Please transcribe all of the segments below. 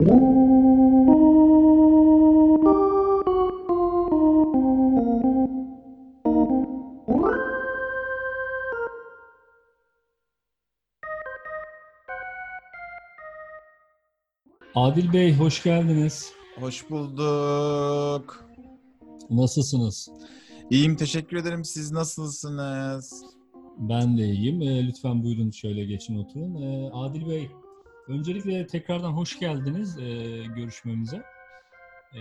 Adil Bey hoş geldiniz. Hoş bulduk. Nasılsınız? İyiyim teşekkür ederim. Siz nasılsınız? Ben de iyiyim. Ee, lütfen buyurun şöyle geçin oturun. Ee, Adil Bey, öncelikle tekrardan hoş geldiniz e, görüşmemize. Ee,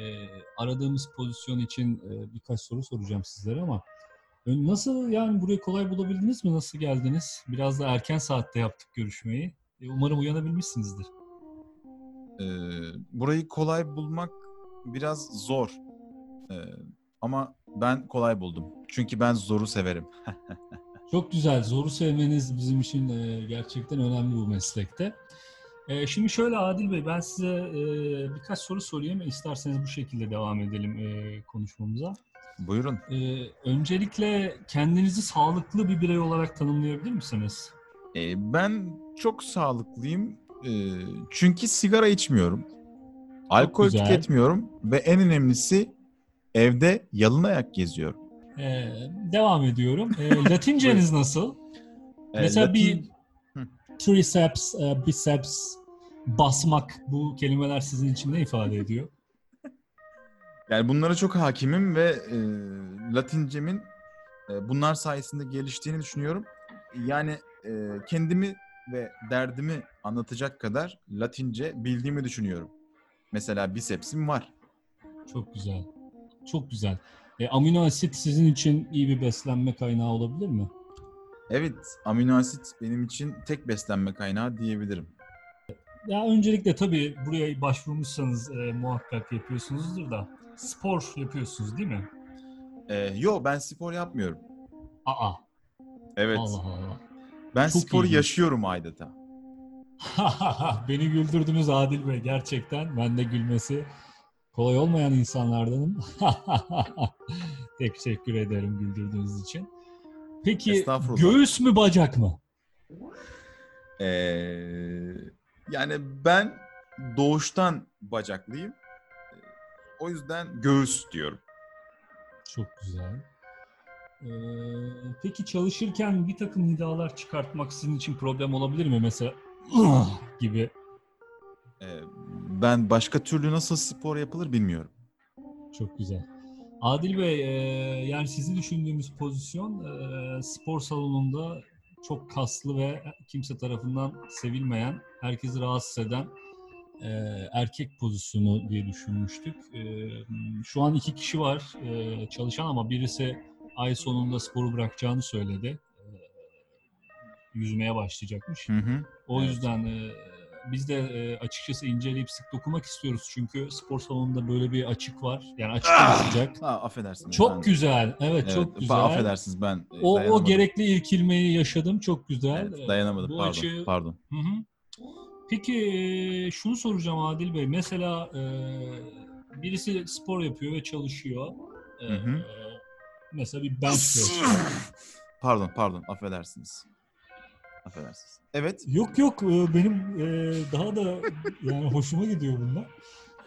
aradığımız pozisyon için e, birkaç soru soracağım sizlere ama ön- nasıl yani burayı kolay bulabildiniz mi? Nasıl geldiniz? Biraz da erken saatte yaptık görüşmeyi. E, umarım uyanabilmişsinizdir. Ee, burayı kolay bulmak biraz zor. Ee, ama ben kolay buldum. Çünkü ben zoru severim. Çok güzel. Zoru sevmeniz bizim için e, gerçekten önemli bu meslekte. E, şimdi şöyle Adil Bey, ben size e, birkaç soru sorayım. İsterseniz bu şekilde devam edelim e, konuşmamıza. Buyurun. E, öncelikle kendinizi sağlıklı bir birey olarak tanımlayabilir misiniz? Ee, ben çok sağlıklıyım. Ee, çünkü sigara içmiyorum. Alkol güzel. tüketmiyorum. Ve en önemlisi evde yalın ayak geziyorum. Devam ediyorum. Latinceniz nasıl? Ee, Mesela Latin- bir triceps, e, biceps, basmak bu kelimeler sizin için ne ifade ediyor? Yani bunlara çok hakimim ve e, Latincemin e, bunlar sayesinde geliştiğini düşünüyorum. Yani e, kendimi ve derdimi anlatacak kadar Latince bildiğimi düşünüyorum. Mesela bisepsim var. Çok güzel. Çok güzel. E, amino asit sizin için iyi bir beslenme kaynağı olabilir mi? Evet, amino asit benim için tek beslenme kaynağı diyebilirim. Ya öncelikle tabii buraya başvurmuşsanız e, muhakkak yapıyorsunuzdur da spor yapıyorsunuz değil mi? E, yo ben spor yapmıyorum. Aa. Evet, Allah Allah. ben çok sporu ilginç. yaşıyorum adeta. Beni güldürdünüz Adil Bey gerçekten. Ben de gülmesi kolay olmayan insanlardanım. Teşekkür ederim güldürdüğünüz için. Peki Estağfurullah. göğüs mü bacak mı? Ee, yani ben doğuştan bacaklıyım. O yüzden göğüs diyorum. Çok güzel. Ee, peki çalışırken bir takım nidalar çıkartmak sizin için problem olabilir mi? Mesela gibi. Ee, ben başka türlü nasıl spor yapılır bilmiyorum. Çok güzel. Adil Bey, e, yani sizi düşündüğümüz pozisyon e, spor salonunda çok kaslı ve kimse tarafından sevilmeyen, herkesi rahatsız eden e, erkek pozisyonu diye düşünmüştük. E, şu an iki kişi var e, çalışan ama birisi ay sonunda sporu bırakacağını söyledi. E, yüzmeye başlayacakmış. Hı hı. O Evet. yüzden e, biz de e, açıkçası inceleyip sık dokumak istiyoruz. Çünkü spor salonunda böyle bir açık var. Yani açık olacak. Ha, affedersiniz. Çok ben- güzel. Evet, Evet, çok güzel. Affedersiniz ben e, O, o gerekli irkilmeyi yaşadım. Çok güzel. Evet, dayanamadım. Bu pardon. açı- Pardon. Hı hı. Peki e, şunu soracağım Adil Bey. Mesela e, birisi spor yapıyor ve çalışıyor. E, Hı hı. Mesela bir bench press. pardon, pardon. Affedersiniz. Affedersiniz. Evet. Yok yok e, benim e, daha da yani hoşuma gidiyor bunlar.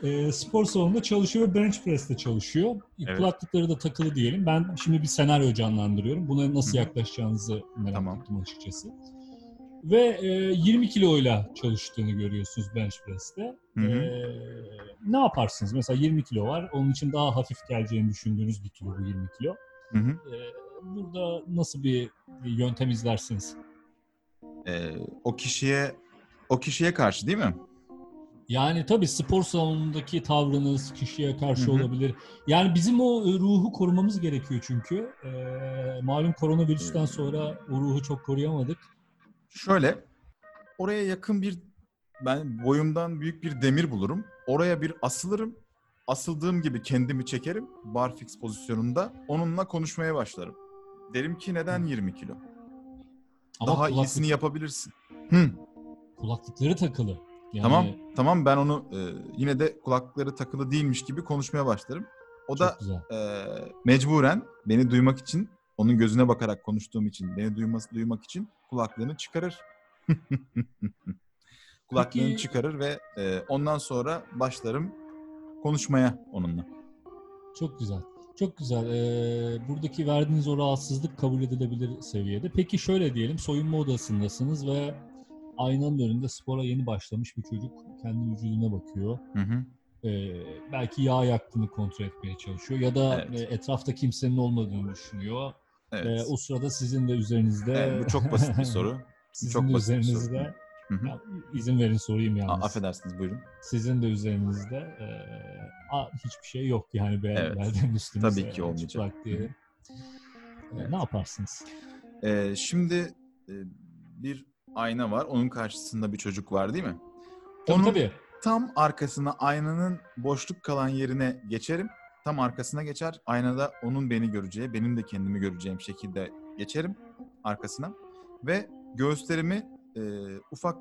E, spor salonunda çalışıyor ve bench press'te çalışıyor. Evet. Kulaklıkları da takılı diyelim. Ben şimdi bir senaryo canlandırıyorum. Buna nasıl yaklaşacağınızı merak Tamam. ettim açıkçası. Ve e, 20 kiloyla çalıştığını görüyorsunuz bench press'te. Hı hı. E, ne yaparsınız? Mesela 20 kilo var. Onun için daha hafif geleceğini düşündüğünüz bir kilo bu 20 kilo. Hı hı. E, burada nasıl bir yöntem izlersiniz? Ee, o kişiye o kişiye karşı değil mi? Yani tabii spor salonundaki tavrınız kişiye karşı Hı hı. olabilir. Yani bizim o e, ruhu korumamız gerekiyor çünkü. Ee, malum koronavirüsten sonra o ruhu çok koruyamadık. Şöyle oraya yakın bir ben boyumdan büyük bir demir bulurum. Oraya bir asılırım. Asıldığım gibi kendimi çekerim barfix pozisyonunda. Onunla konuşmaya başlarım. Derim ki neden 20 kilo? Ama Daha kulaklık- iyisini yapabilirsin. Hı, kulaklıkları takılı. Yani, tamam. Tamam ben onu e, yine de kulakları takılı değilmiş gibi konuşmaya başlarım. O Çok da güzel. e, mecburen beni duymak için, onun gözüne bakarak konuştuğum için, beni duyması duymak için kulaklığını çıkarır. kulaklığını Peki- çıkarır ve e, ondan sonra başlarım konuşmaya onunla. Çok güzel. Çok güzel. Ee, buradaki verdiğiniz o rahatsızlık kabul edilebilir seviyede. Peki şöyle diyelim, soyunma odasındasınız ve aynanın önünde spora yeni başlamış bir çocuk kendi vücuduna bakıyor. Hı hı. Ee, belki yağ yaktığını kontrol etmeye çalışıyor ya da Evet. e, etrafta kimsenin olmadığını düşünüyor. Evet. Ee, o sırada sizin de üzerinizde... Evet, bu çok basit bir soru. sizin çok de basit üzerinizde... Hı hı. Ya, izin verin sorayım A- yalnız. affedersiniz buyurun. Sizin de üzerinizde e, a- hiçbir şey yok yani be, Evet. üstünüze. Tabii ki e, olmayacak. diye. Hı hı. E, Evet. Ne yaparsınız? Ee, şimdi e, bir ayna var. Onun karşısında bir çocuk var değil mi? Tabii Onun tabii. tam arkasına aynanın boşluk kalan yerine geçerim. Tam arkasına geçer. Aynada onun beni göreceği, benim de kendimi göreceğim şekilde geçerim arkasına. Ve göğüslerimi e, ufak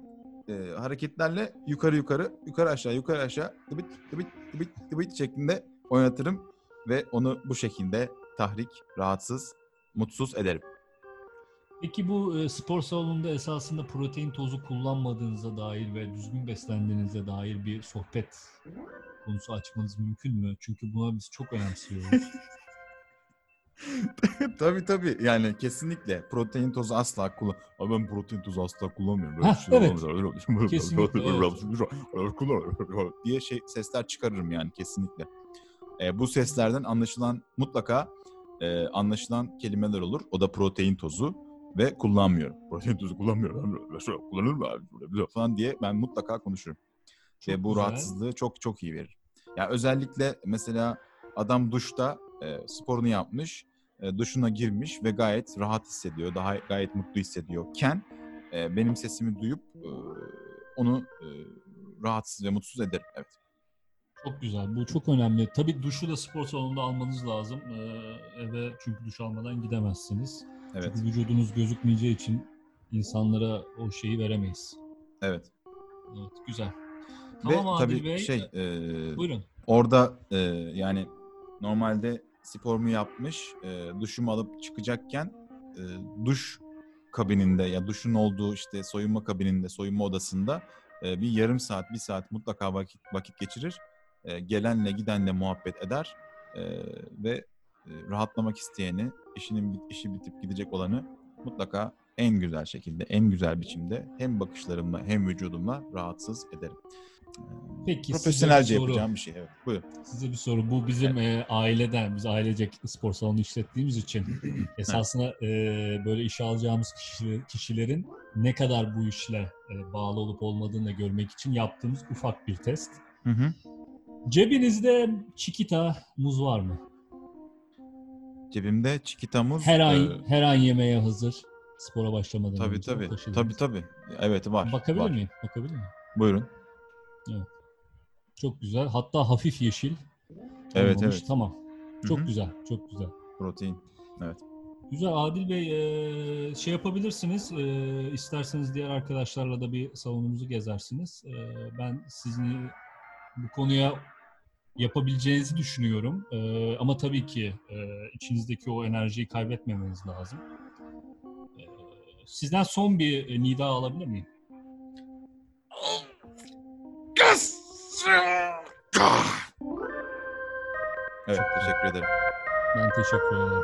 e, hareketlerle yukarı yukarı, yukarı aşağı, yukarı aşağı, dıbıt dıbıt dıbıt dıbıt şeklinde oynatırım. Ve onu bu şekilde tahrik, rahatsız, mutsuz ederim. Peki bu e, spor salonunda esasında protein tozu kullanmadığınıza dair ve düzgün beslendiğinize dair bir sohbet konusu açmanız mümkün mü? Çünkü buna biz çok önemsiyoruz. tabii tabii yani kesinlikle protein tozu asla kullan. Abi ben protein tozu asla kullanmıyorum. Böyle bir şey evet. olamaz. Kesinlikle, diye şey sesler çıkarırım yani kesinlikle. Ee, bu seslerden anlaşılan mutlaka e, anlaşılan kelimeler olur. O da protein tozu ve kullanmıyorum. Protein tozu kullanmıyorum. Şöyle kullanır mı abi böyle falan diye ben mutlaka konuşurum. Çok ve bu güzel. rahatsızlığı çok çok iyi verir. Ya özellikle mesela adam duşta e, sporunu yapmış, e, duşuna girmiş ve gayet rahat hissediyor, daha gayet mutlu hissediyorken e, benim sesimi duyup e, onu e, rahatsız ve mutsuz ederim. Evet. Çok güzel. Bu çok önemli. Tabii duşu da spor salonunda almanız lazım. Ee, eve çünkü duş almadan gidemezsiniz. Evet. Çünkü vücudunuz gözükmeyeceği için insanlara o şeyi veremeyiz. Evet. Evet, güzel. Ve Tamam Adil tabii Bey. şey e, Buyurun. orada e, yani normalde sporumu yapmış, e, duşumu alıp çıkacakken e, duş kabininde ya duşun olduğu işte soyunma kabininde, soyunma odasında e, bir yarım saat, bir saat mutlaka vakit vakit geçirir. E, gelenle gidenle muhabbet eder e, ve e, rahatlamak isteyeni, işinin işi bitip gidecek olanı mutlaka en güzel şekilde, en güzel biçimde hem bakışlarımla hem vücudumla rahatsız ederim. Peki, Profesyonelce bir yapacağım bir şey. Evet. Buyurun. Size bir soru. Bu bizim e, aileden, biz ailecek spor salonu işlettiğimiz için esasında e, böyle işe alacağımız kişi- kişilerin ne kadar bu işle e, bağlı olup olmadığını görmek için yaptığımız ufak bir test. Hı hı. Cebinizde çikita muz var mı? Cebimde çikitamuz. Her an e, her an yemeğe hazır. Spora başlamadan tabii önce tabii. taşıdığınız. Tabii tabii. Evet var. Bakabilir var. miyim? Bakabilir miyim? Buyurun. Çok güzel. Hatta hafif yeşil. Evet, olmamış. evet. Tamam. Çok Hı hı. güzel. Çok güzel. Protein. Güzel Adil Bey e, şey yapabilirsiniz e, isterseniz diğer arkadaşlarla da bir salonumuzu gezersiniz. E, ben sizin bu konuya yapabileceğinizi düşünüyorum. E, ama tabii ki içinizdeki o enerjiyi kaybetmemeniz lazım. Sizden son bir nida alabilir miyim? Ederim. Ben teşekkür ederim.